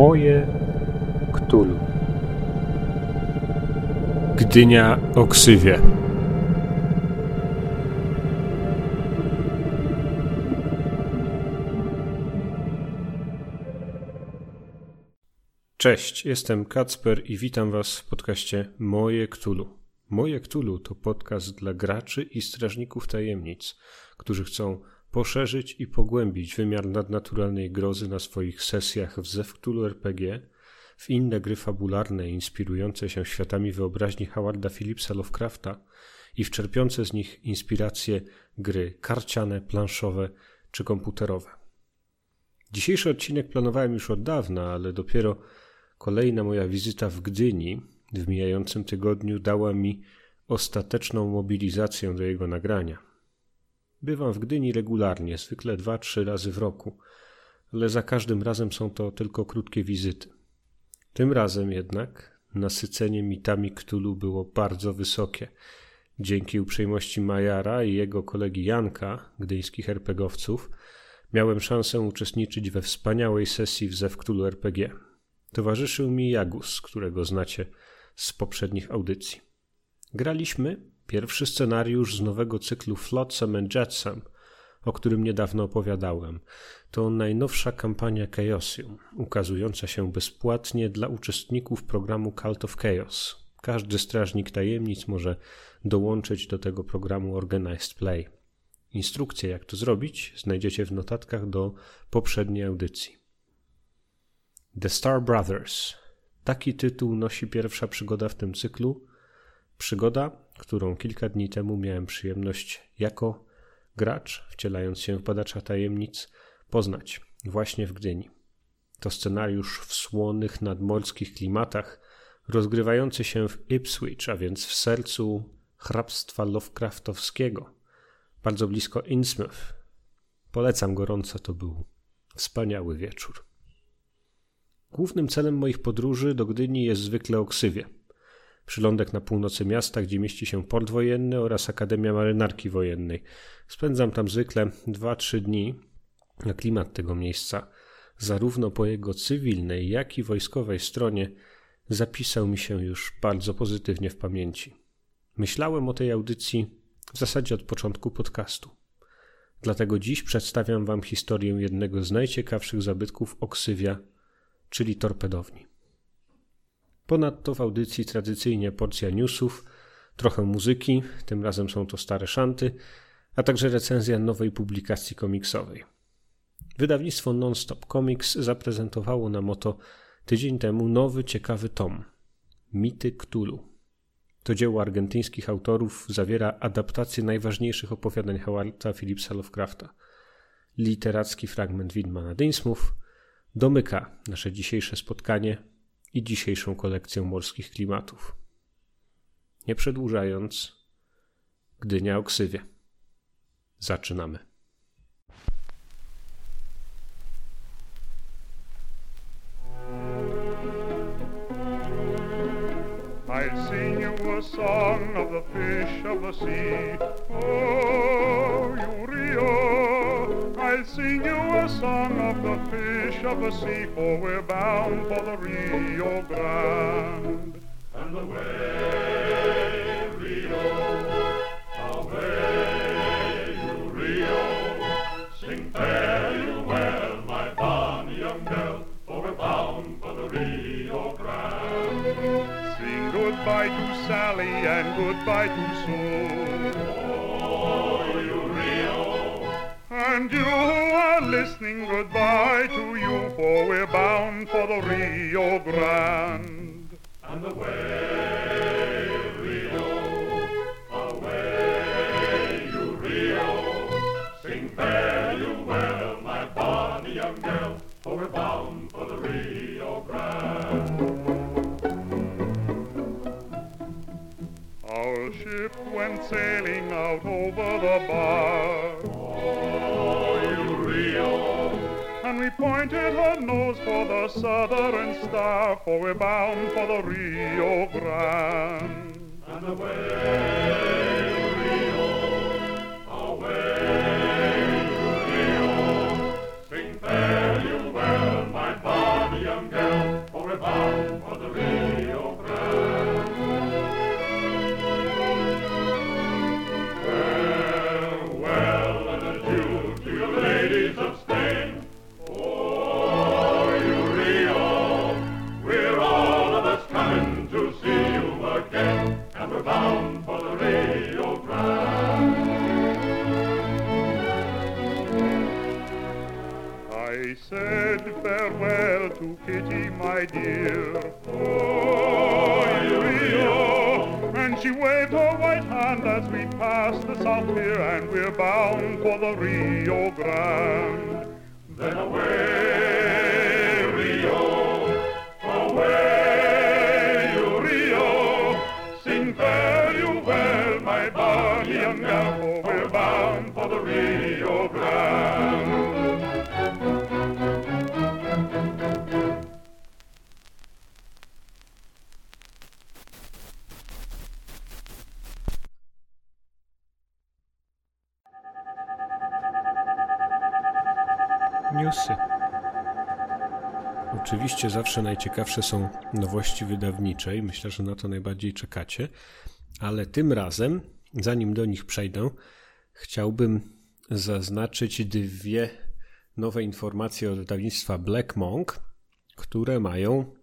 Moje Ktulu. Gdynia o ksywie. Cześć, jestem Kacper i witam Was w podcaście Moje Ktulu. Moje Ktulu to podcast dla graczy i strażników tajemnic, którzy chcą poszerzyć i pogłębić wymiar nadnaturalnej grozy na swoich sesjach w Zewktulu RPG, w inne gry fabularne inspirujące się światami wyobraźni Howarda Phillipsa Lovecrafta i w czerpiące z nich inspiracje gry karciane, planszowe czy komputerowe. Dzisiejszy odcinek planowałem już od dawna, ale dopiero kolejna moja wizyta w Gdyni w mijającym tygodniu dała mi ostateczną mobilizację do jego nagrania. Bywam w Gdyni regularnie, zwykle dwa, trzy razy w roku, ale za każdym razem są to tylko krótkie wizyty. Tym razem jednak nasycenie mitami Ktulu było bardzo wysokie. Dzięki uprzejmości Majara i jego kolegi Janka, gdyńskich RPGowców, miałem szansę uczestniczyć we wspaniałej sesji w Zew Ktulu RPG. Towarzyszył mi Jagus, którego znacie z poprzednich audycji. Graliśmy Pierwszy scenariusz z nowego cyklu Flotsam and Jetsam, o którym niedawno opowiadałem, to najnowsza kampania Chaosium, ukazująca się bezpłatnie dla uczestników programu Cult of Chaos. Każdy strażnik tajemnic może dołączyć do tego programu Organized Play. Instrukcje, jak to zrobić, znajdziecie w notatkach do poprzedniej audycji. The Star Brothers. Taki tytuł nosi pierwsza przygoda w tym cyklu. Przygoda, którą kilka dni temu miałem przyjemność jako gracz, wcielając się w badacza tajemnic, poznać właśnie w Gdyni. To scenariusz w słonych nadmorskich klimatach, rozgrywający się w Ipswich, a więc w sercu hrabstwa Lovecraftowskiego, bardzo blisko Innsmouth. Polecam gorąco, to był wspaniały wieczór. Głównym celem moich podróży do Gdyni jest zwykle Oksywie – przylądek na północy miasta, gdzie mieści się port wojenny oraz Akademia Marynarki Wojennej. Spędzam tam zwykle 2-3 dni, a klimat tego miejsca, zarówno po jego cywilnej, jak i wojskowej stronie, zapisał mi się już bardzo pozytywnie w pamięci. Myślałem o tej audycji w zasadzie od początku podcastu. Dlatego dziś przedstawiam Wam historię jednego z najciekawszych zabytków Oksywia, czyli torpedowni. Ponadto w audycji tradycyjnie porcja newsów, trochę muzyki, tym razem są to stare szanty, a także recenzja nowej publikacji komiksowej. Wydawnictwo Nonstop Comics zaprezentowało nam oto tydzień temu nowy, ciekawy tom Mity Cthulhu. To dzieło argentyńskich autorów zawiera adaptację najważniejszych opowiadań Howarda Phillipsa Lovecrafta. Literacki fragment Widmana Dinsmouth domyka nasze dzisiejsze spotkanie i dzisiejszą kolekcję morskich klimatów. Nie przedłużając, Gdynia o. Zaczynamy. I'll sing you a song of the fish of the sea. Oh, you I'll sing you a song of the fish of the sea, for we're bound for the Rio Grande. And the way, Rio, away, you Rio, sing fare you well, my bonny young girl, for we're bound for the Rio Grande. Sing goodbye to Sally and goodbye to Sue. And you are listening, goodbye to you, for we're bound for the Rio Grande. And the way, Rio, away, you Rio. Sing fare you well, my bonny young girl, for we're bound for the Rio Grande. Our ship went sailing out over the bar. And we pointed her nose for the southern star, for we're bound for the Rio Grande. And away, my dear. Oh, Rio. And she waved her white hand as we passed the Pier, and we're bound for the Rio Grande. Then away, Oczywiście zawsze najciekawsze są nowości wydawnicze i myślę, że na to najbardziej czekacie, ale tym razem, zanim do nich przejdę, chciałbym zaznaczyć dwie nowe informacje od wydawnictwa Black Monk, które mają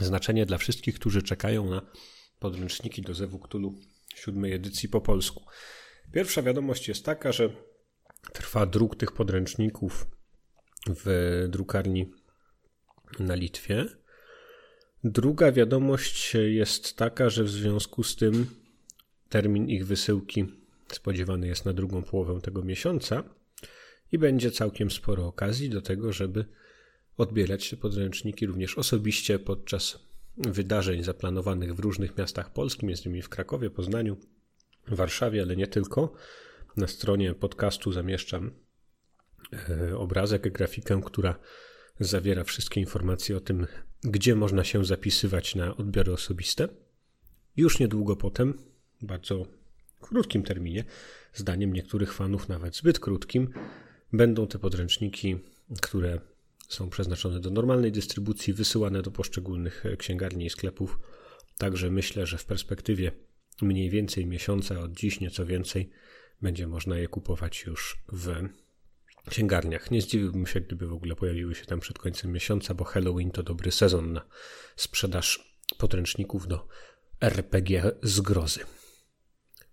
znaczenie dla wszystkich, którzy czekają na podręczniki do Zewu Cthulhu siódmej edycji po polsku. Pierwsza wiadomość jest taka, że trwa druk tych podręczników w drukarni na Litwie. Druga wiadomość jest taka, że w związku z tym termin ich wysyłki spodziewany jest na drugą połowę tego miesiąca i będzie całkiem sporo okazji do tego, żeby odbierać te podręczniki również osobiście podczas wydarzeń zaplanowanych w różnych miastach Polski, między innymi w Krakowie, Poznaniu, Warszawie, ale nie tylko. Na stronie podcastu zamieszczam e, obrazek, grafikę, która zawiera wszystkie informacje o tym, gdzie można się zapisywać na odbiory osobiste. Już niedługo potem, bardzo krótkim terminie, zdaniem niektórych fanów nawet zbyt krótkim, będą te podręczniki, które są przeznaczone do normalnej dystrybucji, wysyłane do poszczególnych księgarni i sklepów. Także myślę, że w perspektywie mniej więcej miesiąca, od dziś nieco więcej, będzie można je kupować już w księgarniach. Nie zdziwiłbym się, gdyby w ogóle pojawiły się tam przed końcem miesiąca, bo Halloween to dobry sezon na sprzedaż podręczników do RPG z grozy.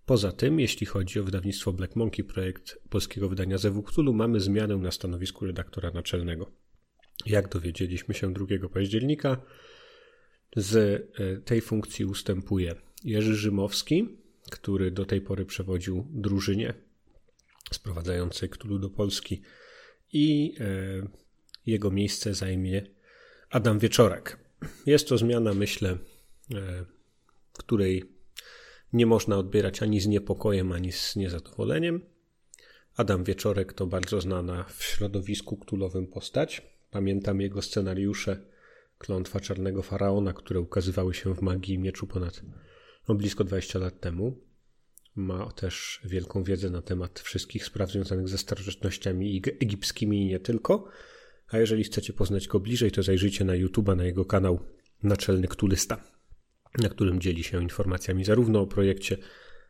Poza tym, jeśli chodzi o wydawnictwo Black Monkey, projekt polskiego wydania Zewu Cthulhu, mamy zmianę na stanowisku redaktora naczelnego. Jak dowiedzieliśmy się 2 października, z e, tej funkcji ustępuje Jerzy Rzymowski, który do tej pory przewodził drużynie sprowadzającej Cthulhu do Polski i e, jego miejsce zajmie Adam Wieczorek. Jest to zmiana, myślę, e, której nie można odbierać ani z niepokojem, ani z niezadowoleniem. Adam Wieczorek to bardzo znana w środowisku ktulowym postać. Pamiętam jego scenariusze Klątwa Czarnego Faraona, które ukazywały się w Magii Mieczu ponad no, blisko 20 lat temu. Ma też wielką wiedzę na temat wszystkich spraw związanych ze starożytnościami egipskimi i nie tylko. A jeżeli chcecie poznać go bliżej, to zajrzyjcie na YouTube'a, na jego kanał Naczelny Ktulysta, na którym dzieli się informacjami zarówno o projekcie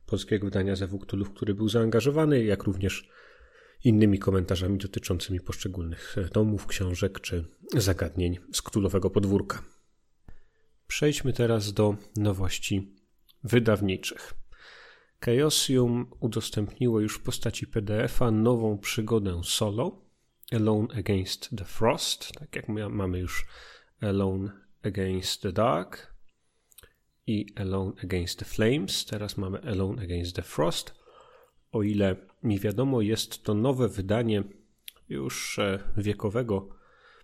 polskiego wydania Zewu Ktulu, w który był zaangażowany, jak również innymi komentarzami dotyczącymi poszczególnych tomów, książek czy zagadnień z ktulowego podwórka. Przejdźmy teraz do nowości wydawniczych. Chaosium udostępniło już w postaci PDF-a nową przygodę solo Alone Against the Frost, tak jak my mamy już Alone Against the Dark i Alone Against the Flames, teraz mamy Alone Against the Frost. O ile mi wiadomo, jest to nowe wydanie już e, wiekowego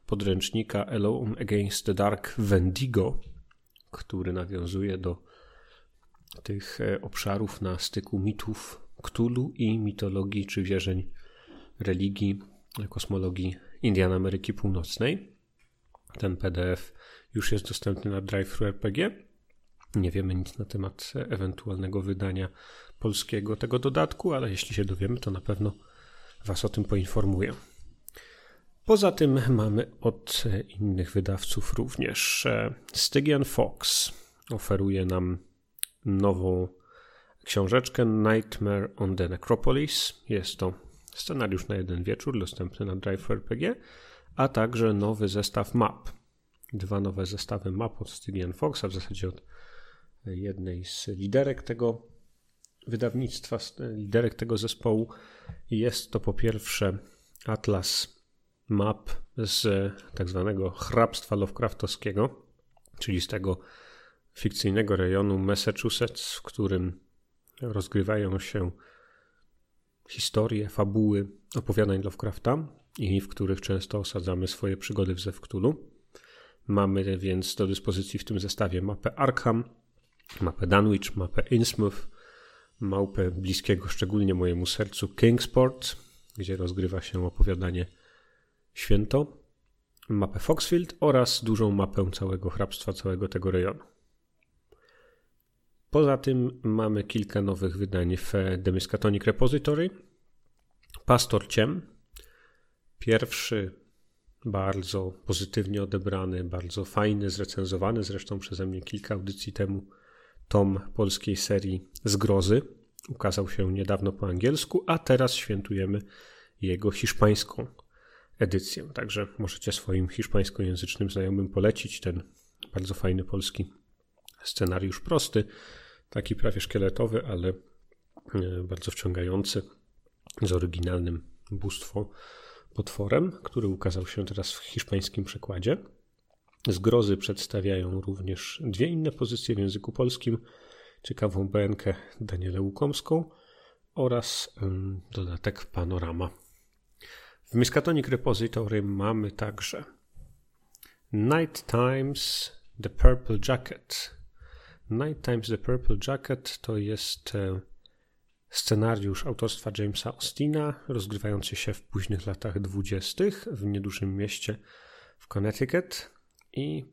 podręcznika Alone Against the Dark Wendigo, który nawiązuje do tych e, obszarów na styku mitów Cthulhu i mitologii czy wierzeń religii, kosmologii Indian Ameryki Północnej. Ten PDF już jest dostępny na Drive RPG. Nie wiemy nic na temat ewentualnego wydania polskiego tego dodatku, ale jeśli się dowiemy, to na pewno Was o tym poinformuję. Poza tym mamy od innych wydawców również e, Stygian Fox oferuje nam nową książeczkę Nightmare on the Necropolis. Jest to scenariusz na jeden wieczór, dostępny na Drive RPG, a także nowy zestaw map. Dwa nowe zestawy map od Stygian Foxa, w zasadzie od jednej z liderek tego wydawnictwa, liderek tego zespołu. Jest to po pierwsze Atlas map z tak zwanego hrabstwa Lovecraftowskiego, czyli z tego fikcyjnego rejonu Massachusetts, w którym rozgrywają się historie, fabuły opowiadań Lovecrafta i w których często osadzamy swoje przygody w Zewktulu. Mamy więc do dyspozycji w tym zestawie mapę Arkham, mapę Dunwich, mapę Innsmouth, mapę bliskiego szczególnie mojemu sercu Kingsport, gdzie rozgrywa się opowiadanie Święto, mapę Foxfield oraz dużą mapę całego hrabstwa, całego tego rejonu. Poza tym mamy kilka nowych wydań w The Miskatonic Repository. Pastor Ciem. Pierwszy bardzo pozytywnie odebrany, bardzo fajny, zrecenzowany zresztą przeze mnie kilka audycji temu tom polskiej serii Zgrozy. Ukazał się niedawno po angielsku, a teraz świętujemy jego hiszpańską edycję. Także możecie swoim hiszpańskojęzycznym znajomym polecić ten bardzo fajny polski scenariusz prosty, taki prawie szkieletowy, ale e, bardzo wciągający, z oryginalnym bóstwo potworem, który ukazał się teraz w hiszpańskim przekładzie. Zgrozy przedstawiają również dwie inne pozycje w języku polskim, ciekawą BNK Danielę Łukomską oraz dodatek Panorama. W Miskatonic Repository mamy także Night Times The Purple Jacket. Night Times The Purple Jacket to jest e, scenariusz autorstwa Jamesa Austina, rozgrywający się w późnych latach dwudziestych w niedużym mieście w Connecticut i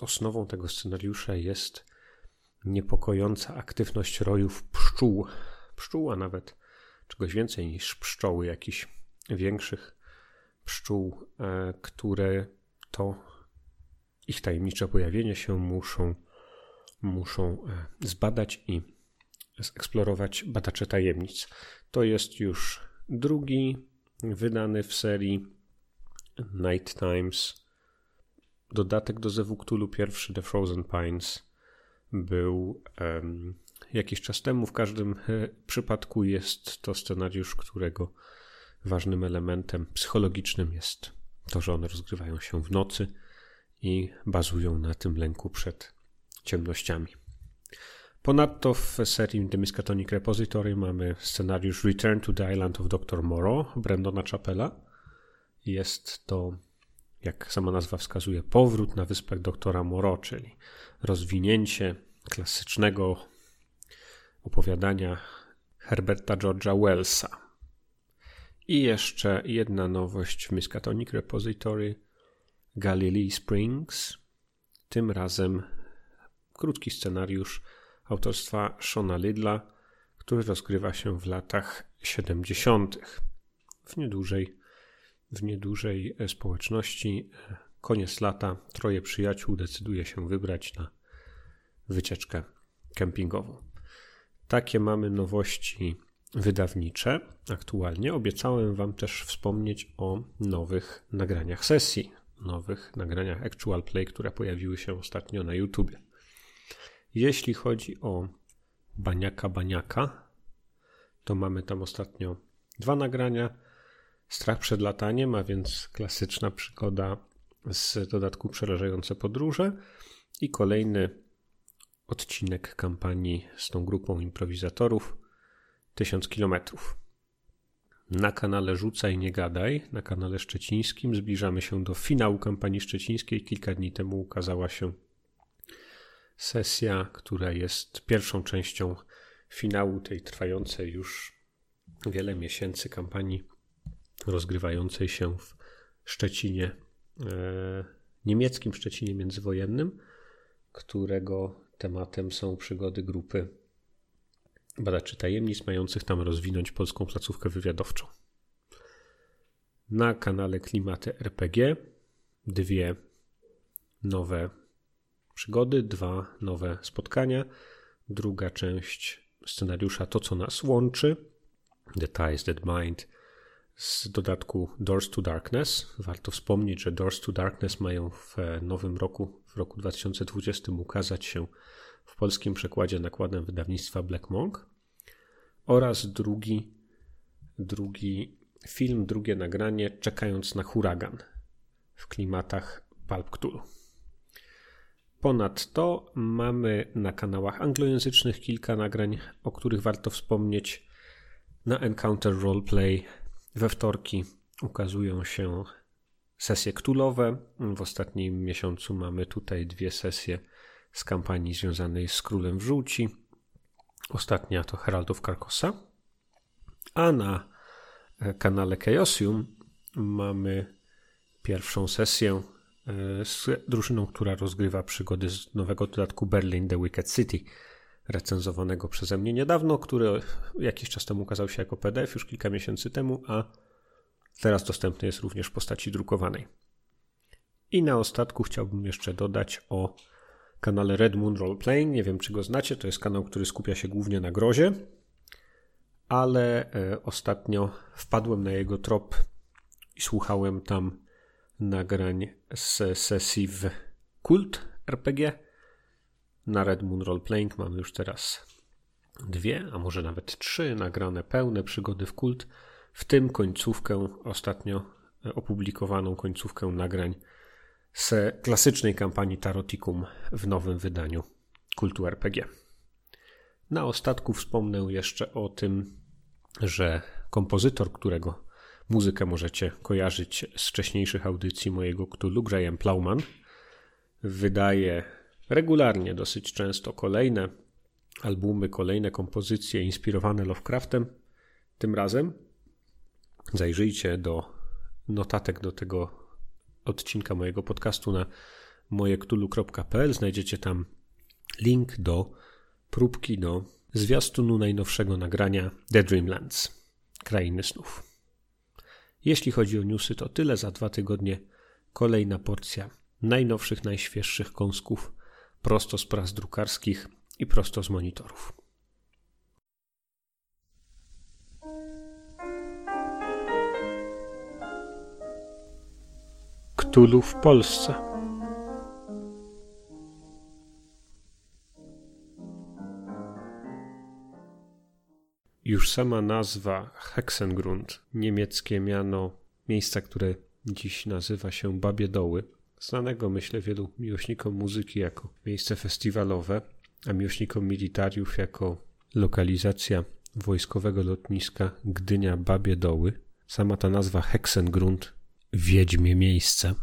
osnową tego scenariusza jest niepokojąca aktywność rojów pszczół. Pszczół, a nawet czegoś więcej niż pszczoły, jakichś większych pszczół, e, które to ich tajemnicze pojawienie się muszą, muszą e, zbadać i zeksplorować badacze tajemnic. To jest już drugi wydany w serii Night Times dodatek do Zewuktulu, pierwszy The Frozen Pines był um, jakiś czas temu. W każdym e, przypadku jest to scenariusz, którego ważnym elementem psychologicznym jest to, że one rozgrywają się w nocy i bazują na tym lęku przed ciemnościami. Ponadto w serii The Miskatonic Repository mamy scenariusz Return to the Island of Dr. Moreau Brandona Chapela. Jest to, jak sama nazwa wskazuje, powrót na wyspach doktora Moreau, czyli rozwinięcie klasycznego opowiadania Herberta George'a Wellsa. I jeszcze jedna nowość w Miskatonic Repository Galilee Springs. Tym razem krótki scenariusz autorstwa Shona Lidla, który rozgrywa się w latach 70. W niedużej, w niedużej e, społeczności e, koniec lata troje przyjaciół decyduje się wybrać na wycieczkę kempingową. Takie mamy nowości wydawnicze aktualnie. Obiecałem Wam też wspomnieć o nowych nagraniach sesji, nowych nagraniach Actual Play, które pojawiły się ostatnio na YouTube. Jeśli chodzi o Baniaka Baniaka, to mamy tam ostatnio dwa nagrania. Strach przed lataniem, a więc klasyczna przygoda z dodatku przerażające podróże i kolejny odcinek kampanii z tą grupą improwizatorów 1000 kilometrów. Na kanale Rzucaj Nie Gadaj, na kanale szczecińskim zbliżamy się do finału kampanii szczecińskiej. Kilka dni temu ukazała się sesja, która jest pierwszą częścią finału tej trwającej już wiele miesięcy kampanii rozgrywającej się w Szczecinie, e, niemieckim Szczecinie międzywojennym, którego tematem są przygody grupy badaczy tajemnic mających tam rozwinąć polską placówkę wywiadowczą. Na kanale Klimaty RPG dwie nowe przygody, dwa nowe spotkania. Druga część scenariusza To, co nas łączy, The Ties That Mind, z dodatku Doors to Darkness. Warto wspomnieć, że Doors to Darkness mają w nowym roku, w roku 2020, ukazać się w polskim przekładzie nakładem wydawnictwa Black Monk. Oraz drugi, drugi film, drugie nagranie Czekając na huragan w klimatach Pulp Cthulhu. Ponadto mamy na kanałach anglojęzycznych kilka nagrań, o których warto wspomnieć. Na Encounter Roleplay we wtorki ukazują się sesje ktulowe. W ostatnim miesiącu mamy tutaj dwie sesje z kampanii związanej z Królem w Żółci. Ostatnia to Heraldów Carcosa. A na kanale Chaosium mamy pierwszą sesję e, z drużyną, która rozgrywa przygody z nowego dodatku Berlin The Wicked City, recenzowanego przeze mnie niedawno, który jakiś czas temu ukazał się jako PDF już kilka miesięcy temu, a teraz dostępny jest również w postaci drukowanej. I na ostatku chciałbym jeszcze dodać o kanale Red Moon Roleplaying. Nie wiem, czy go znacie. To jest kanał, który skupia się głównie na grozie, ale e, ostatnio wpadłem na jego trop i słuchałem tam nagrań z sesji w Kult RPG. Na Red Moon Roleplaying mamy już teraz dwie, a może nawet trzy nagrane pełne przygody w Kult, w tym końcówkę, ostatnio opublikowaną końcówkę nagrań z klasycznej kampanii Taroticum w nowym wydaniu Kultu RPG. Na ostatku wspomnę jeszcze o tym, że kompozytor, którego Muzykę możecie kojarzyć z wcześniejszych audycji mojego Cthulhu, Graham Plowman. Wydaje regularnie, dosyć często kolejne albumy, kolejne kompozycje inspirowane Lovecraftem. Tym razem zajrzyjcie do notatek do tego odcinka mojego podcastu na mojektulu.pl. Znajdziecie tam link do próbki do zwiastunu najnowszego nagrania The Dreamlands, Krainy Snów. Jeśli chodzi o newsy, to tyle za dwa tygodnie. Kolejna porcja najnowszych, najświeższych kąsków prosto z prac drukarskich i prosto z monitorów. Ktulu w Polsce. Już sama nazwa Hexengrund, niemieckie miano miejsca, które dziś nazywa się Babie Doły, znanego myślę wielu miłośnikom muzyki jako miejsce festiwalowe, a miłośnikom militariów jako lokalizacja wojskowego lotniska Gdynia Babie Doły. Sama ta nazwa Hexengrund, wiedźmie miejsce,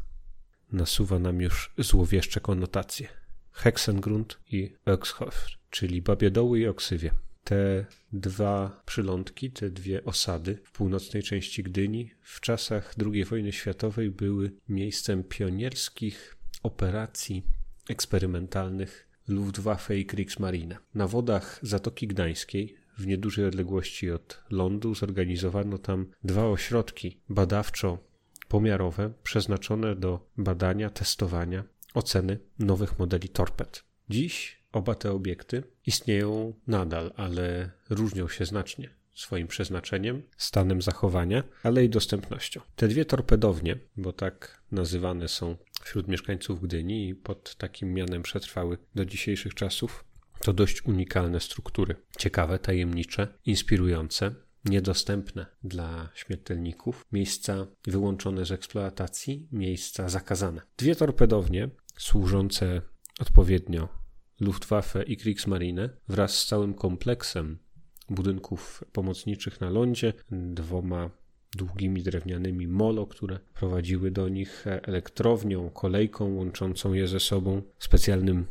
nasuwa nam już złowieszcze konotacje. Hexengrund i Oxhof, czyli Babie Doły i Oksywie te dwa przylądki, te dwie osady w północnej części Gdyni w czasach II wojny światowej były miejscem pionierskich operacji eksperymentalnych Luftwaffe i Kriegsmarine. Na wodach Zatoki Gdańskiej, w niedużej odległości od lądu, zorganizowano tam dwa ośrodki badawczo-pomiarowe przeznaczone do badania, testowania, oceny nowych modeli torped. Dziś Oba te obiekty istnieją nadal, ale różnią się znacznie swoim przeznaczeniem, stanem zachowania, ale i dostępnością. Te dwie torpedownie, bo tak nazywane są wśród mieszkańców Gdyni i pod takim mianem przetrwały do dzisiejszych czasów, to dość unikalne struktury. Ciekawe, tajemnicze, inspirujące, niedostępne dla śmiertelników, miejsca wyłączone z eksploatacji, miejsca zakazane. Dwie torpedownie służące odpowiednio Luftwaffe i Kriegsmarine wraz z całym kompleksem budynków pomocniczych na lądzie, dwoma długimi drewnianymi molo, które prowadziły do nich elektrownią, kolejką łączącą je ze sobą, specjalnym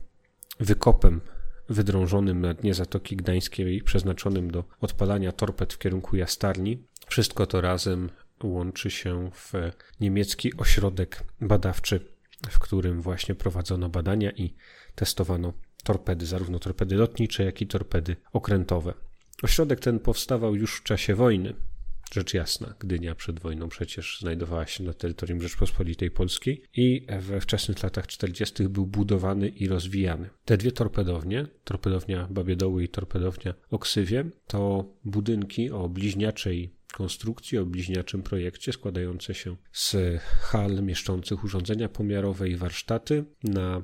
wykopem wydrążonym na dnie Zatoki Gdańskiej, przeznaczonym do odpalania torped w kierunku Jastarni. Wszystko to razem łączy się w niemiecki ośrodek badawczy, w którym właśnie prowadzono badania i testowano torpedy, zarówno torpedy lotnicze, jak i torpedy okrętowe. Ośrodek ten powstawał już w czasie wojny. Rzecz jasna, Gdynia przed wojną przecież znajdowała się na terytorium Rzeczpospolitej Polskiej i we wczesnych latach 40. był budowany i rozwijany. Te dwie torpedownie, torpedownia Babiedoły i torpedownia Oksywie, to budynki o bliźniaczej konstrukcji, o bliźniaczym projekcie składające się z hal mieszczących urządzenia pomiarowe i warsztaty na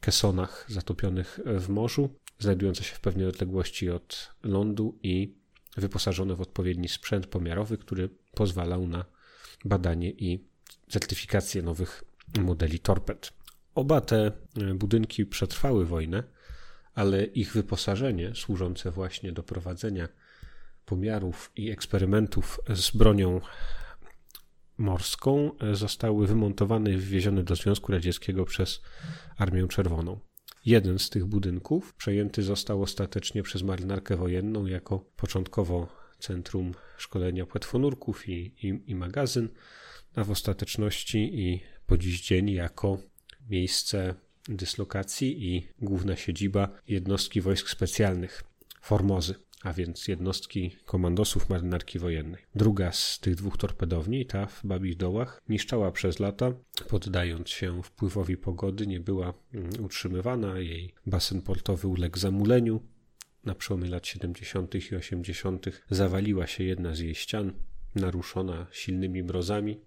kesonach zatopionych w morzu, znajdujące się w pewnej odległości od lądu i wyposażone w odpowiedni sprzęt pomiarowy, który pozwalał na badanie i certyfikację nowych modeli torped. Oba te budynki przetrwały wojnę, ale ich wyposażenie służące właśnie do prowadzenia pomiarów i eksperymentów z bronią morską zostały wymontowane i wywiezione do Związku Radzieckiego przez Armię Czerwoną. Jeden z tych budynków przejęty został ostatecznie przez marynarkę wojenną jako początkowo centrum szkolenia płetwonurków i, i, i magazyn, a w ostateczności i po dziś dzień jako miejsce dyslokacji i główna siedziba jednostki wojsk specjalnych Formozy a więc jednostki komandosów marynarki wojennej. Druga z tych dwóch torpedowni, ta w Babich Dołach, niszczała przez lata, poddając się wpływowi pogody, nie była mm, utrzymywana, jej basen portowy uległ zamuleniu. Na przełomie lat 70. i 80. zawaliła się jedna z jej ścian, naruszona silnymi mrozami,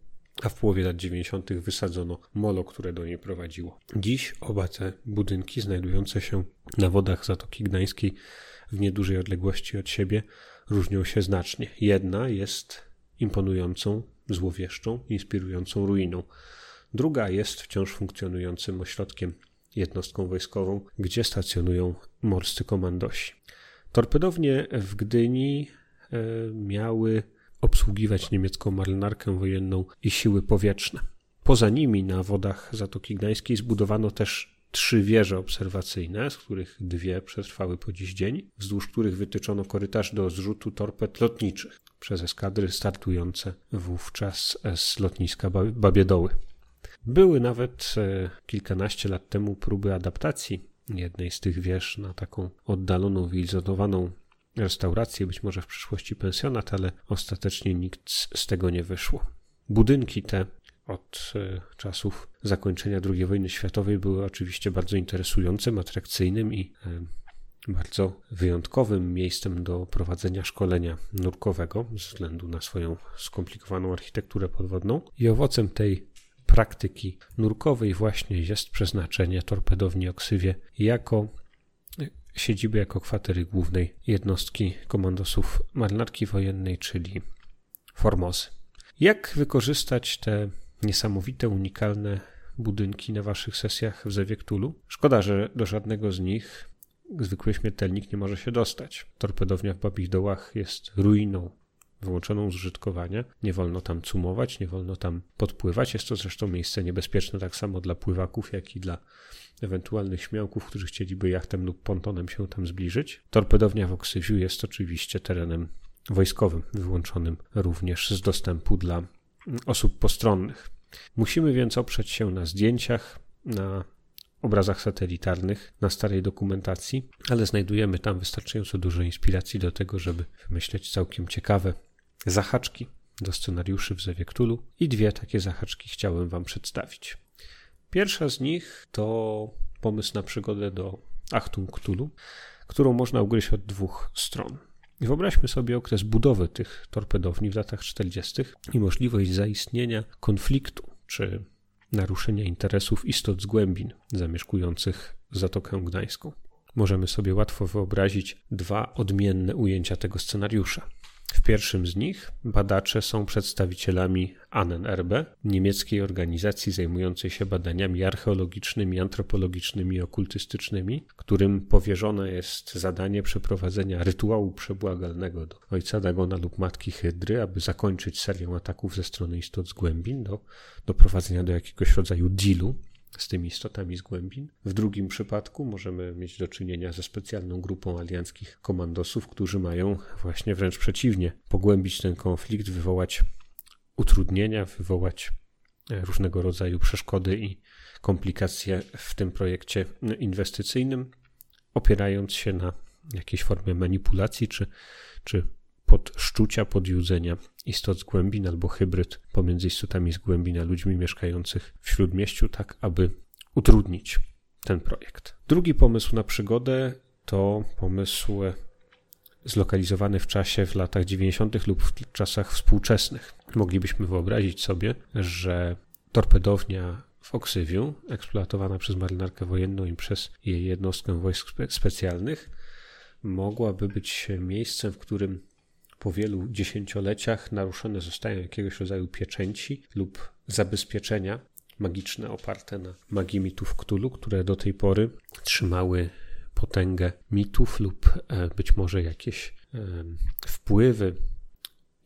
a w połowie lat 90. wysadzono molo, które do niej prowadziło. Dziś oba te budynki znajdujące się na wodach Zatoki Gdańskiej w niedużej odległości od siebie różnią się znacznie. Jedna jest imponującą, złowieszczą, inspirującą ruiną. Druga jest wciąż funkcjonującym ośrodkiem, jednostką wojskową, gdzie stacjonują morscy komandosi. Torpedownie w Gdyni e, miały obsługiwać niemiecką marynarkę wojenną i siły powietrzne. Poza nimi na wodach Zatoki Gdańskiej zbudowano też trzy wieże obserwacyjne, z których dwie przetrwały po dziś dzień, wzdłuż których wytyczono korytarz do zrzutu torped lotniczych przez eskadry startujące wówczas z lotniska Babiedoły. Były nawet e, kilkanaście lat temu próby adaptacji jednej z tych wież na taką oddaloną, wyizolowaną restaurację, być może w przyszłości pensjonat, ale ostatecznie nikt z tego nie wyszło. Budynki te od e, czasów zakończenia II wojny światowej były oczywiście bardzo interesującym, atrakcyjnym i e, bardzo wyjątkowym miejscem do prowadzenia szkolenia nurkowego ze względu na swoją skomplikowaną architekturę podwodną. I owocem tej praktyki nurkowej właśnie jest przeznaczenie torpedowni Oksywie jako siedziby, jako kwatery głównej jednostki komandosów marynarki wojennej, czyli Formozy. Jak wykorzystać te niesamowite, unikalne budynki na waszych sesjach w Zewie Cthulhu. Szkoda, że do żadnego z nich zwykły śmiertelnik nie może się dostać. Torpedownia w Babich Dołach jest ruiną wyłączoną z użytkowania. Nie wolno tam cumować, nie wolno tam podpływać. Jest to zresztą miejsce niebezpieczne tak samo dla pływaków, jak i dla ewentualnych śmiałków, którzy chcieliby jachtem lub pontonem się tam zbliżyć. Torpedownia w Oksywiu jest oczywiście terenem wojskowym, wyłączonym również z dostępu dla osób postronnych. Musimy więc oprzeć się na zdjęciach, na obrazach satelitarnych, na starej dokumentacji, ale znajdujemy tam wystarczająco dużo inspiracji do tego, żeby wymyśleć całkiem ciekawe zahaczki do scenariuszy w Zewie Cthulhu i dwie takie zahaczki chciałem Wam przedstawić. Pierwsza z nich to pomysł na przygodę do Achtung Cthulhu, którą można ugryźć od dwóch stron. Wyobraźmy sobie okres budowy tych torpedowni w latach 40. i możliwość zaistnienia konfliktu czy naruszenia interesów istot z głębin zamieszkujących Zatokę Gdańską. Możemy sobie łatwo wyobrazić dwa odmienne ujęcia tego scenariusza. W pierwszym z nich badacze są przedstawicielami ANNRB, niemieckiej organizacji zajmującej się badaniami archeologicznymi, antropologicznymi i okultystycznymi, którym powierzone jest zadanie przeprowadzenia rytuału przebłagalnego do ojca Dagona lub matki Hydry, aby zakończyć serię ataków ze strony istot z głębin, do doprowadzenia do jakiegoś rodzaju dealu z tymi istotami z głębin. W drugim przypadku możemy mieć do czynienia ze specjalną grupą alianckich komandosów, którzy mają właśnie wręcz przeciwnie pogłębić ten konflikt, wywołać utrudnienia, wywołać e, różnego rodzaju przeszkody i komplikacje w tym projekcie inwestycyjnym, opierając się na jakiejś formie manipulacji czy, czy podszczucia, podjudzenia istot z głębin albo hybryd pomiędzy istotami z głębin a ludźmi mieszkających w śródmieściu, tak aby utrudnić ten projekt. Drugi pomysł na przygodę to pomysł zlokalizowany w czasie w latach 90. lub w czasach współczesnych. Moglibyśmy wyobrazić sobie, że torpedownia w Oksywiu, eksploatowana przez marynarkę wojenną i przez jej jednostkę wojsk specjalnych, mogłaby być miejscem, w którym po wielu dziesięcioleciach naruszone zostają jakiegoś rodzaju pieczęci lub zabezpieczenia magiczne oparte na magii mitów Cthulhu, które do tej pory trzymały potęgę mitów lub e, być może jakieś wpływy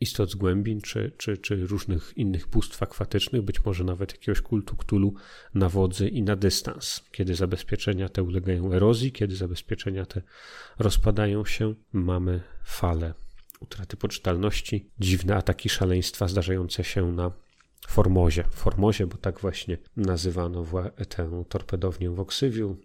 istot z głębin, czy, czy, czy różnych innych bóstw akwatycznych, być może nawet jakiegoś kultu Cthulhu na wodzy i na dystans. Kiedy zabezpieczenia te ulegają erozji, kiedy zabezpieczenia te rozpadają się, mamy falę utraty poczytalności, dziwne ataki szaleństwa zdarzające się na Formozie. Formozie, bo tak właśnie nazywano tę torpedownię w Oksywiu,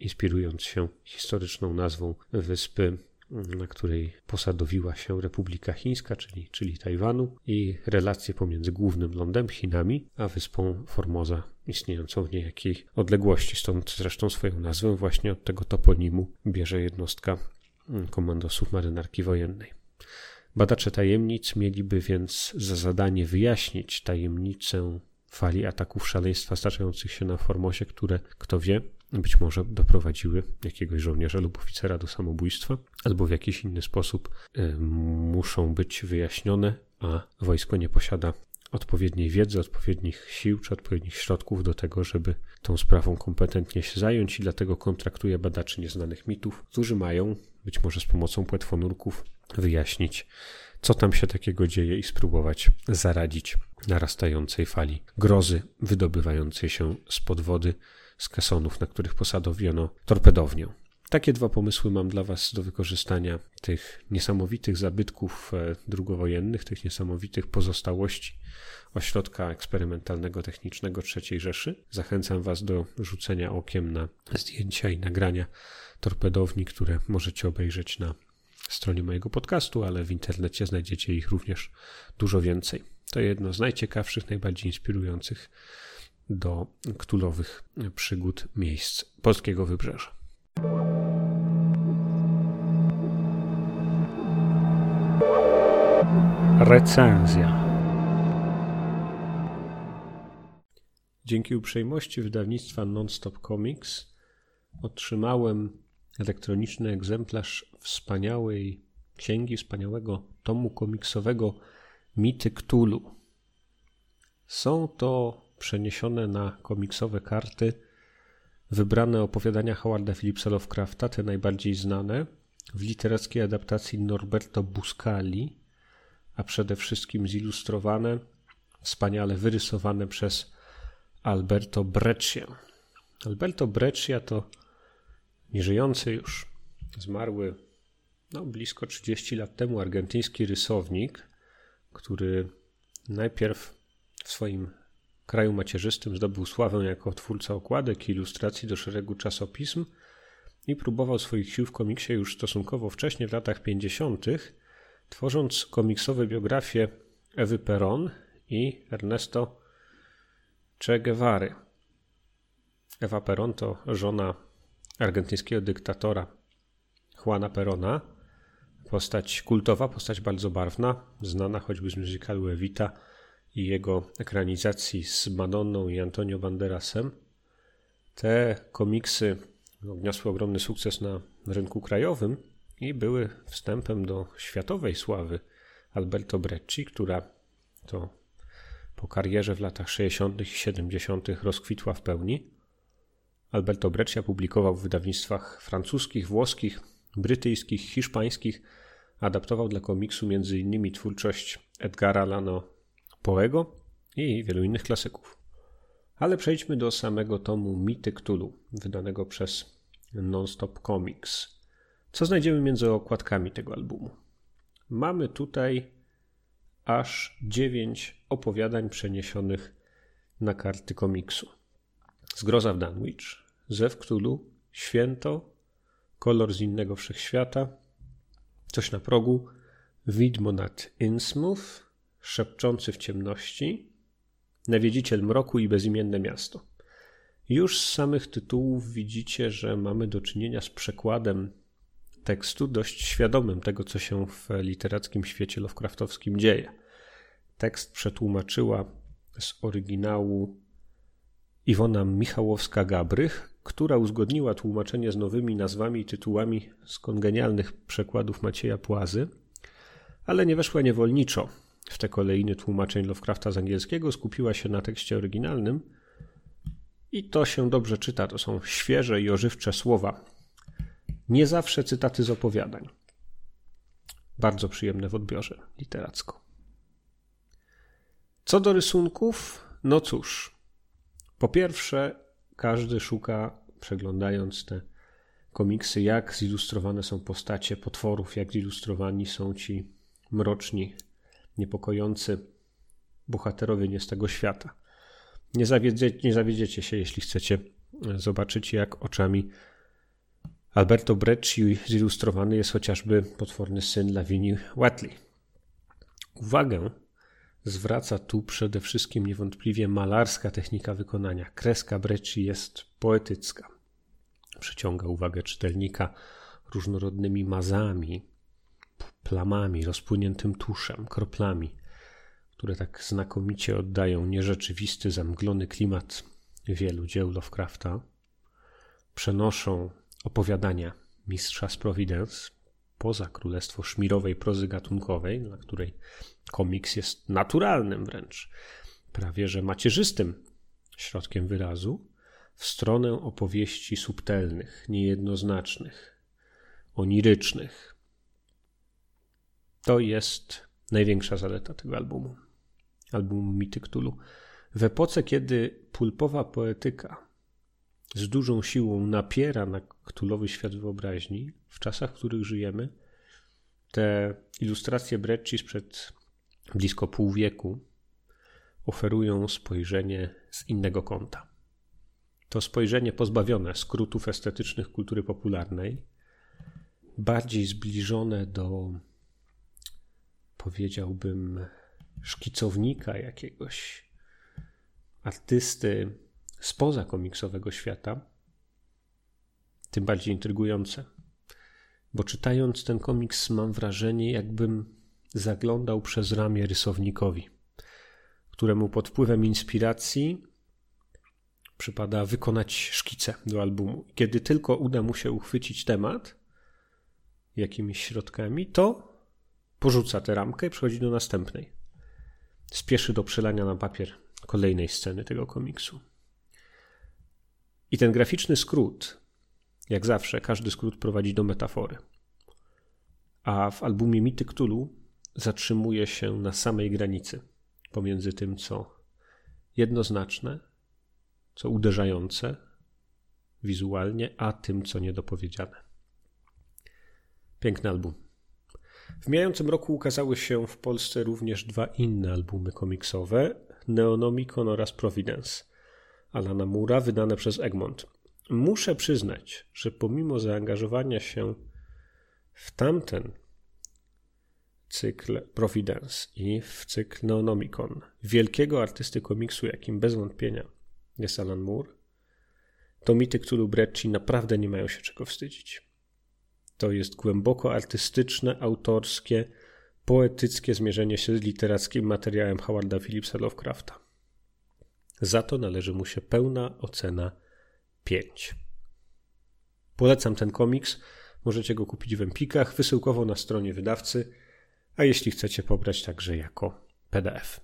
inspirując się historyczną nazwą wyspy na której posadowiła się Republika Chińska, czyli, czyli Tajwanu, i relacje pomiędzy głównym lądem Chinami a wyspą Formosa, istniejącą w niejakiej odległości. Stąd zresztą swoją nazwę właśnie od tego toponimu bierze jednostka mm, komandosów marynarki wojennej. Badacze tajemnic mieliby więc za zadanie wyjaśnić tajemnicę fali ataków szaleństwa staczających się na Formosie, które, kto wie, być może doprowadziły jakiegoś żołnierza lub oficera do samobójstwa, albo w jakiś inny sposób y, muszą być wyjaśnione, a wojsko nie posiada odpowiedniej wiedzy, odpowiednich sił czy odpowiednich środków do tego, żeby tą sprawą kompetentnie się zająć i dlatego kontraktuje badaczy nieznanych mitów, którzy mają, być może z pomocą płetwonurków, wyjaśnić, co tam się takiego dzieje i spróbować zaradzić narastającej fali grozy wydobywającej się spod wody z kesonów, na których posadowiono torpedownię. Takie dwa pomysły mam dla Was do wykorzystania tych niesamowitych zabytków e, drugowojennych, tych niesamowitych pozostałości ośrodka eksperymentalnego technicznego III Rzeszy. Zachęcam Was do rzucenia okiem na zdjęcia i nagrania torpedowni, które możecie obejrzeć na stronie mojego podcastu, ale w internecie znajdziecie ich również dużo więcej. To jedno z najciekawszych, najbardziej inspirujących do ktulowych przygód miejsc polskiego wybrzeża. Recenzja. Dzięki uprzejmości wydawnictwa Nonstop Comics otrzymałem elektroniczny egzemplarz wspaniałej księgi, wspaniałego tomu komiksowego Mity Cthulhu. Są to przeniesione na komiksowe karty wybrane opowiadania Howarda Phillipsa Lovecrafta, te najbardziej znane, w literackiej adaptacji Norberto Buscali, a przede wszystkim zilustrowane, wspaniale wyrysowane przez Alberto Breccia. Alberto Breccia to nieżyjący już, zmarły no, blisko 30 lat temu argentyński rysownik, który najpierw w swoim kraju macierzystym zdobył sławę jako twórca okładek i ilustracji do szeregu czasopism i próbował swoich sił w komiksie już stosunkowo wcześnie, w latach 50., tworząc komiksowe biografie Ewy Peron i Ernesto Che Guevary. Ewa Peron to żona argentyńskiego dyktatora Juana Perona, postać kultowa, postać bardzo barwna, znana choćby z musicalu Evita, i jego ekranizacji z Madonną i Antonio Banderasem. Te komiksy odniosły ogromny sukces na rynku krajowym i były wstępem do światowej sławy Alberto Brecci, która to po karierze w latach 60. i 70. rozkwitła w pełni. Alberto Breccia publikował w wydawnictwach francuskich, włoskich, brytyjskich, hiszpańskich. Adaptował dla komiksu m.in. twórczość Edgara Lano Poego i wielu innych klasyków. Ale przejdźmy do samego tomu Mity Cthulhu, wydanego przez Nonstop Comics. Co znajdziemy między okładkami tego albumu? Mamy tutaj aż dziewięć opowiadań przeniesionych na karty komiksu. Zgroza w Dunwich, Zew Cthulhu, Święto, Kolor z innego wszechświata, Coś na progu, Widmo nad Innsmouth, szepczący w ciemności, nawiedziciel mroku i bezimienne miasto. Już z samych tytułów widzicie, że mamy do czynienia z przekładem tekstu dość świadomym tego, co się w literackim świecie Lovecraftowskim dzieje. Tekst przetłumaczyła z oryginału Iwona Michałowska-Gabrych, która uzgodniła tłumaczenie z nowymi nazwami i tytułami z kongenialnych przekładów Macieja Płazy – ale nie weszła niewolniczo w te kolejny tłumaczeń Lovecrafta z angielskiego, skupiła się na tekście oryginalnym i to się dobrze czyta. To są świeże i ożywcze słowa. Nie zawsze cytaty z opowiadań. Bardzo przyjemne w odbiorze literacko. Co do rysunków, no cóż. Po pierwsze, każdy szuka, przeglądając te komiksy, jak zilustrowane są postacie potworów, jak zilustrowani są ci mroczni, niepokojący bohaterowie nie z tego świata. Nie, zawiedzie, nie zawiedziecie się, jeśli chcecie zobaczyć, jak oczami Alberto Brecci zilustrowany jest chociażby potworny syn Lawini Watley. Uwagę zwraca tu przede wszystkim niewątpliwie malarska technika wykonania. Kreska Brecci jest poetycka. Przyciąga uwagę czytelnika różnorodnymi mazami, plamami, rozpłyniętym tuszem, kroplami, które tak znakomicie oddają nierzeczywisty, zamglony klimat wielu dzieł Lovecrafta. Przenoszą opowiadania mistrza z Providence poza królestwo szmirowej prozy gatunkowej, dla której komiks jest naturalnym wręcz, prawie że macierzystym środkiem wyrazu, w stronę opowieści subtelnych, niejednoznacznych, onirycznych. To jest największa zaleta tego albumu, albumu Mity Cthulhu. W epoce, kiedy pulpowa poetyka z dużą siłą napiera na ktulowy świat wyobraźni, w czasach, w których żyjemy, te ilustracje Brecci sprzed blisko pół wieku oferują spojrzenie z innego kąta. To spojrzenie pozbawione skrótów estetycznych kultury popularnej, bardziej zbliżone do, powiedziałbym, szkicownika jakiegoś artysty spoza komiksowego świata, tym bardziej intrygujące. Bo czytając ten komiks, mam wrażenie, jakbym zaglądał przez ramię rysownikowi, któremu pod wpływem inspiracji przypada wykonać szkice do albumu. Kiedy tylko uda mu się uchwycić temat jakimiś środkami, to porzuca tę ramkę i przechodzi do następnej. Spieszy do przelania na papier kolejnej sceny tego komiksu. I ten graficzny skrót, jak zawsze, każdy skrót prowadzi do metafory. A w albumie Mity zatrzymuje się na samej granicy pomiędzy tym, co jednoznaczne, co uderzające wizualnie, a tym, co niedopowiedziane. Piękny album. W mijającym roku ukazały się w Polsce również dwa inne albumy komiksowe: Neonomicon oraz Providence. Alana Mura, wydane przez Egmont. Muszę przyznać, że pomimo zaangażowania się w tamten cykl Providence i w cykl Neonomicon, wielkiego artysty komiksu, jakim bez wątpienia jest Alan Moore, to mity Cthulhu Brecci naprawdę nie mają się czego wstydzić. To jest głęboko artystyczne, autorskie, poetyckie zmierzenie się z literackim materiałem Howarda Phillipsa Lovecrafta. Za to należy mu się pełna ocena 5. Polecam ten komiks. Możecie go kupić w Empikach, wysyłkowo na stronie wydawcy, a jeśli chcecie pobrać także jako PDF.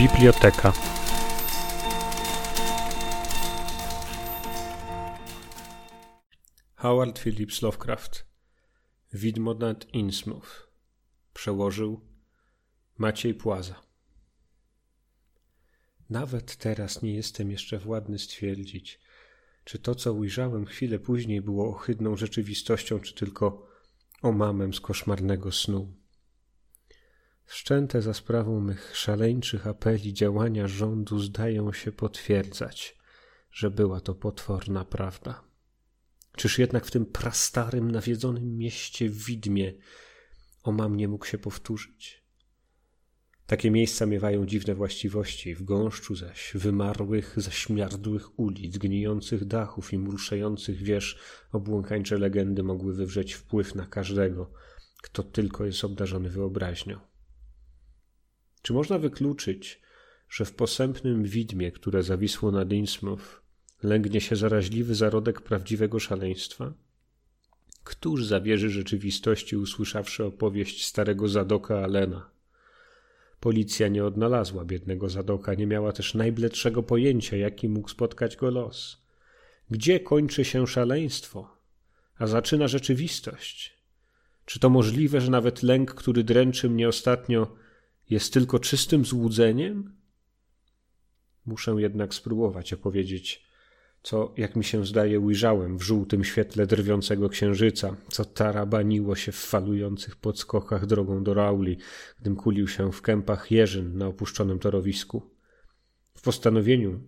Biblioteka. Howard Phillips Lovecraft. Widmo nad Innsmouth. Przełożył Maciej Płaza. Nawet teraz nie jestem jeszcze władny stwierdzić, czy to, co ujrzałem chwilę później, było ohydną rzeczywistością, czy tylko omamem z koszmarnego snu. Wszczęte za sprawą mych szaleńczych apeli działania rządu zdają się potwierdzać, że była to potworna prawda. Czyż jednak w tym prastarym, nawiedzonym mieście widmie omam nie mógł się powtórzyć? Takie miejsca miewają dziwne właściwości, w gąszczu zaś wymarłych, zaśmiardłych ulic, gnijących dachów i mruszających wież obłąkańcze legendy mogły wywrzeć wpływ na każdego, kto tylko jest obdarzony wyobraźnią. Czy można wykluczyć, że w posępnym widmie, które zawisło nad Innsmouth, lęgnie się zaraźliwy zarodek prawdziwego szaleństwa? Któż zawierzy rzeczywistości, usłyszawszy opowieść starego Zadoka Alena? Policja nie odnalazła biednego Zadoka, nie miała też najbledszego pojęcia, jaki mógł spotkać go los. Gdzie kończy się szaleństwo, a zaczyna rzeczywistość? Czy to możliwe, że nawet lęk, który dręczy mnie ostatnio, jest tylko czystym złudzeniem? Muszę jednak spróbować opowiedzieć, co, jak mi się zdaje, ujrzałem w żółtym świetle drwiącego księżyca, co tarabaniło się w falujących podskokach drogą do Rauli, gdym kulił się w kępach jeżyn na opuszczonym torowisku. W postanowieniu,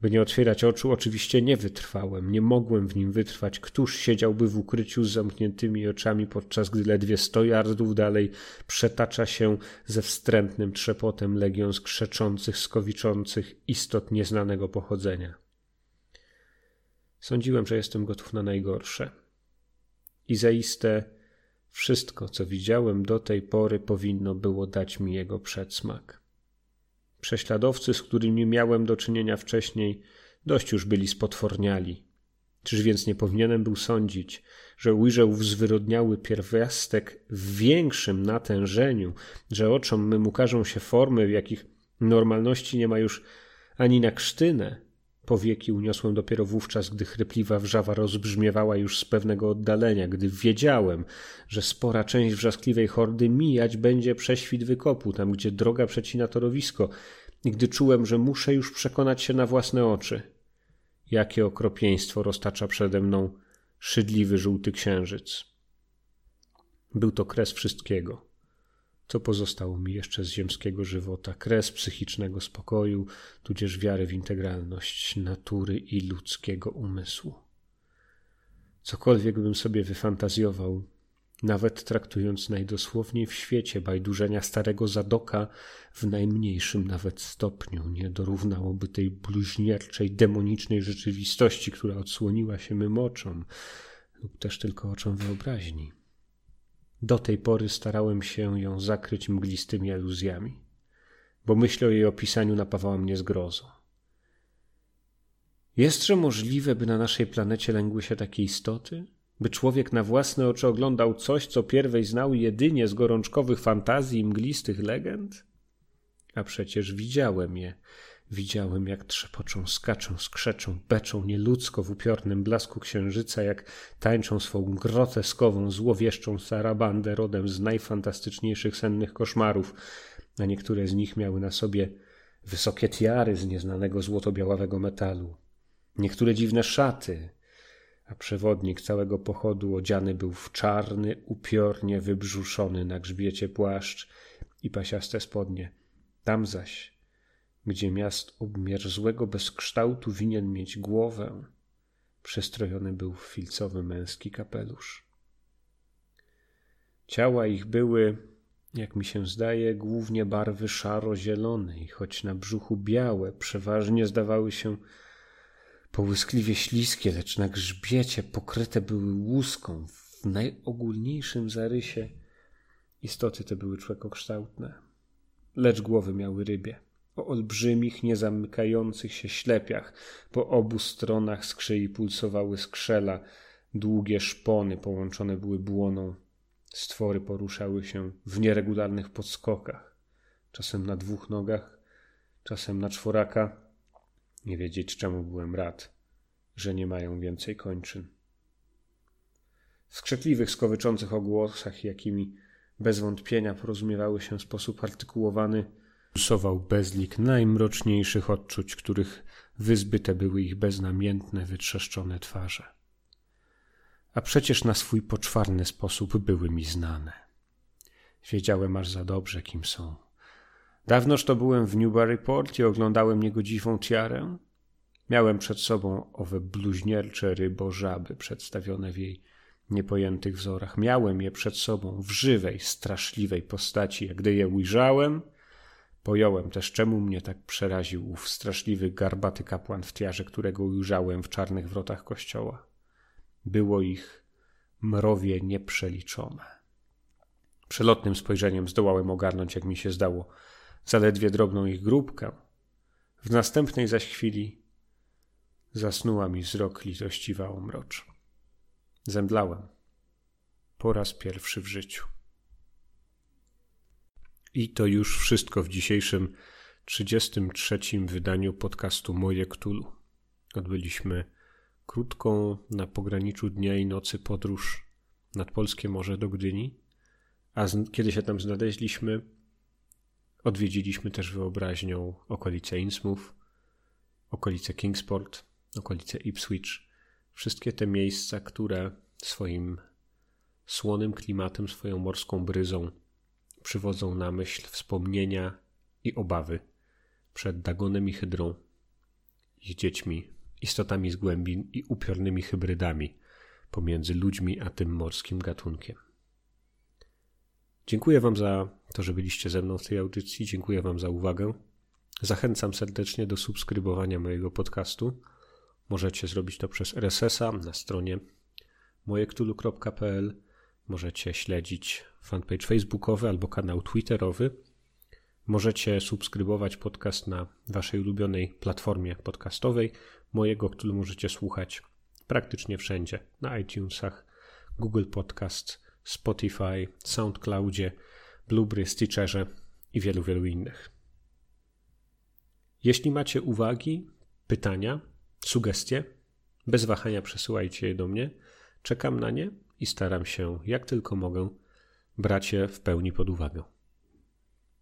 by nie otwierać oczu, oczywiście nie wytrwałem, nie mogłem w nim wytrwać. Któż siedziałby w ukryciu z zamkniętymi oczami, podczas gdy ledwie sto yardów dalej przetacza się ze wstrętnym trzepotem legion skrzeczących, skowiczących istot nieznanego pochodzenia. Sądziłem, że jestem gotów na najgorsze. I zaiste wszystko, co widziałem do tej pory, powinno było dać mi jego przedsmak. Prześladowcy, z którymi miałem do czynienia wcześniej, dość już byli spotworniali. Czyż więc nie powinienem był sądzić, że ujrzę ów zwyrodniały pierwiastek w większym natężeniu, że oczom mym ukażą się formy, w jakich normalności nie ma już ani na krztynę. Powieki uniosłem dopiero wówczas, gdy chrypliwa wrzawa rozbrzmiewała już z pewnego oddalenia, gdy wiedziałem, że spora część wrzaskliwej hordy mijać będzie prześwit wykopu, tam gdzie droga przecina torowisko, i gdy czułem, że muszę już przekonać się na własne oczy. Jakie okropieństwo roztacza przede mną szydliwy żółty księżyc. Był to kres wszystkiego, co pozostało mi jeszcze z ziemskiego żywota, kres psychicznego spokoju, tudzież wiary w integralność natury i ludzkiego umysłu. Cokolwiek bym sobie wyfantazjował, nawet traktując najdosłowniej w świecie bajdurzenia starego Zadoka w najmniejszym nawet stopniu nie dorównałoby tej bluźnierczej, demonicznej rzeczywistości, która odsłoniła się mym oczom, lub też tylko oczom wyobraźni. Do tej pory starałem się ją zakryć mglistymi aluzjami, bo myśl o jej opisaniu napawała mnie zgrozą. Jestże możliwe, by na naszej planecie lęgły się takie istoty? By człowiek na własne oczy oglądał coś, co pierwej znał jedynie z gorączkowych fantazji i mglistych legend? A przecież widziałem je. Widziałem, jak trzepoczą, skaczą, skrzeczą, beczą nieludzko w upiornym blasku księżyca, jak tańczą swą groteskową, złowieszczą sarabandę rodem z najfantastyczniejszych sennych koszmarów, a niektóre z nich miały na sobie wysokie tiary z nieznanego złoto-białawego metalu, niektóre dziwne szaty, a przewodnik całego pochodu odziany był w czarny, upiornie wybrzuszony na grzbiecie płaszcz i pasiaste spodnie. Tam zaś, gdzie miast obmierzłego bezkształtu winien mieć głowę, przestrojony był w filcowy męski kapelusz. Ciała ich były, jak mi się zdaje, głównie barwy szaro-zielonej, choć na brzuchu białe, przeważnie zdawały się połyskliwie śliskie, lecz na grzbiecie pokryte były łuską w najogólniejszym zarysie. Istoty te były człekokształtne, lecz głowy miały rybie. O olbrzymich, niezamykających się ślepiach po obu stronach skrzyi pulsowały skrzela, długie szpony połączone były błoną. Stwory poruszały się w nieregularnych podskokach, czasem na dwóch nogach, czasem na czworaka, nie wiedzieć czemu byłem rad, że nie mają więcej kończyn. W skrzekliwych, skowyczących ogłosach, jakimi bez wątpienia porozumiewały się w sposób artykułowany, pulsował bezlik najmroczniejszych odczuć, których wyzbyte były ich beznamiętne, wytrzeszczone twarze. A przecież na swój poczwarny sposób były mi znane. Wiedziałem aż za dobrze, kim są Dawnoż to byłem w Newburyport i oglądałem niegodziwą tiarę. Miałem przed sobą owe bluźniercze rybożaby przedstawione w jej niepojętych wzorach. Miałem je przed sobą w żywej, straszliwej postaci. A gdy je ujrzałem, pojąłem też, czemu mnie tak przeraził ów straszliwy, garbaty kapłan w tiarze, którego ujrzałem w czarnych wrotach kościoła. Było ich mrowie nieprzeliczone. Przelotnym spojrzeniem zdołałem ogarnąć, jak mi się zdało, zaledwie drobną ich grupkę. W następnej zaś chwili zasnuła mi wzrok litościwa omrocz. Zemdlałem. Po raz pierwszy w życiu. I to już wszystko w dzisiejszym 33. wydaniu podcastu Moje Ktulu. Odbyliśmy krótką na pograniczu dnia i nocy podróż nad polskie morze do Gdyni, a z, kiedy się tam znaleźliśmy, Odwiedziliśmy też wyobraźnią okolice Innsmouth, okolice Kingsport, okolice Ipswich. Wszystkie te miejsca, które swoim słonym klimatem, swoją morską bryzą przywodzą na myśl wspomnienia i obawy przed Dagonem i Hydrą, ich dziećmi, istotami z głębin i upiornymi hybrydami pomiędzy ludźmi a tym morskim gatunkiem. Dziękuję Wam za to, że byliście ze mną w tej audycji. Dziękuję Wam za uwagę. Zachęcam serdecznie do subskrybowania mojego podcastu. Możecie zrobić to przez RSS-a na stronie mojektulu.pl. Możecie śledzić fanpage facebookowy albo kanał twitterowy. Możecie subskrybować podcast na Waszej ulubionej platformie podcastowej. Mojego, który możecie słuchać praktycznie wszędzie. Na iTunesach, Google Podcast, Spotify, SoundCloudzie, Blueberry, Stitcherze i wielu, wielu innych. Jeśli macie uwagi, pytania, sugestie, bez wahania przesyłajcie je do mnie. Czekam na nie i staram się, jak tylko mogę, brać je w pełni pod uwagę.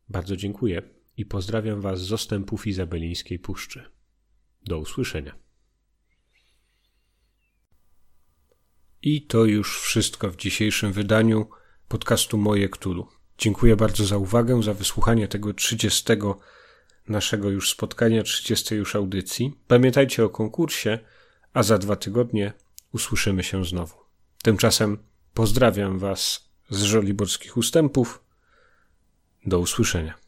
Bardzo dziękuję i pozdrawiam Was z ostępów Izabelińskiej Puszczy. Do usłyszenia. I to już wszystko w dzisiejszym wydaniu podcastu Moje Ktulu. Dziękuję bardzo za uwagę, za wysłuchanie tego 30 naszego już spotkania, 30 już audycji. Pamiętajcie o konkursie, a za dwa tygodnie usłyszymy się znowu. Tymczasem pozdrawiam Was z żoliborskich ustępów. Do usłyszenia.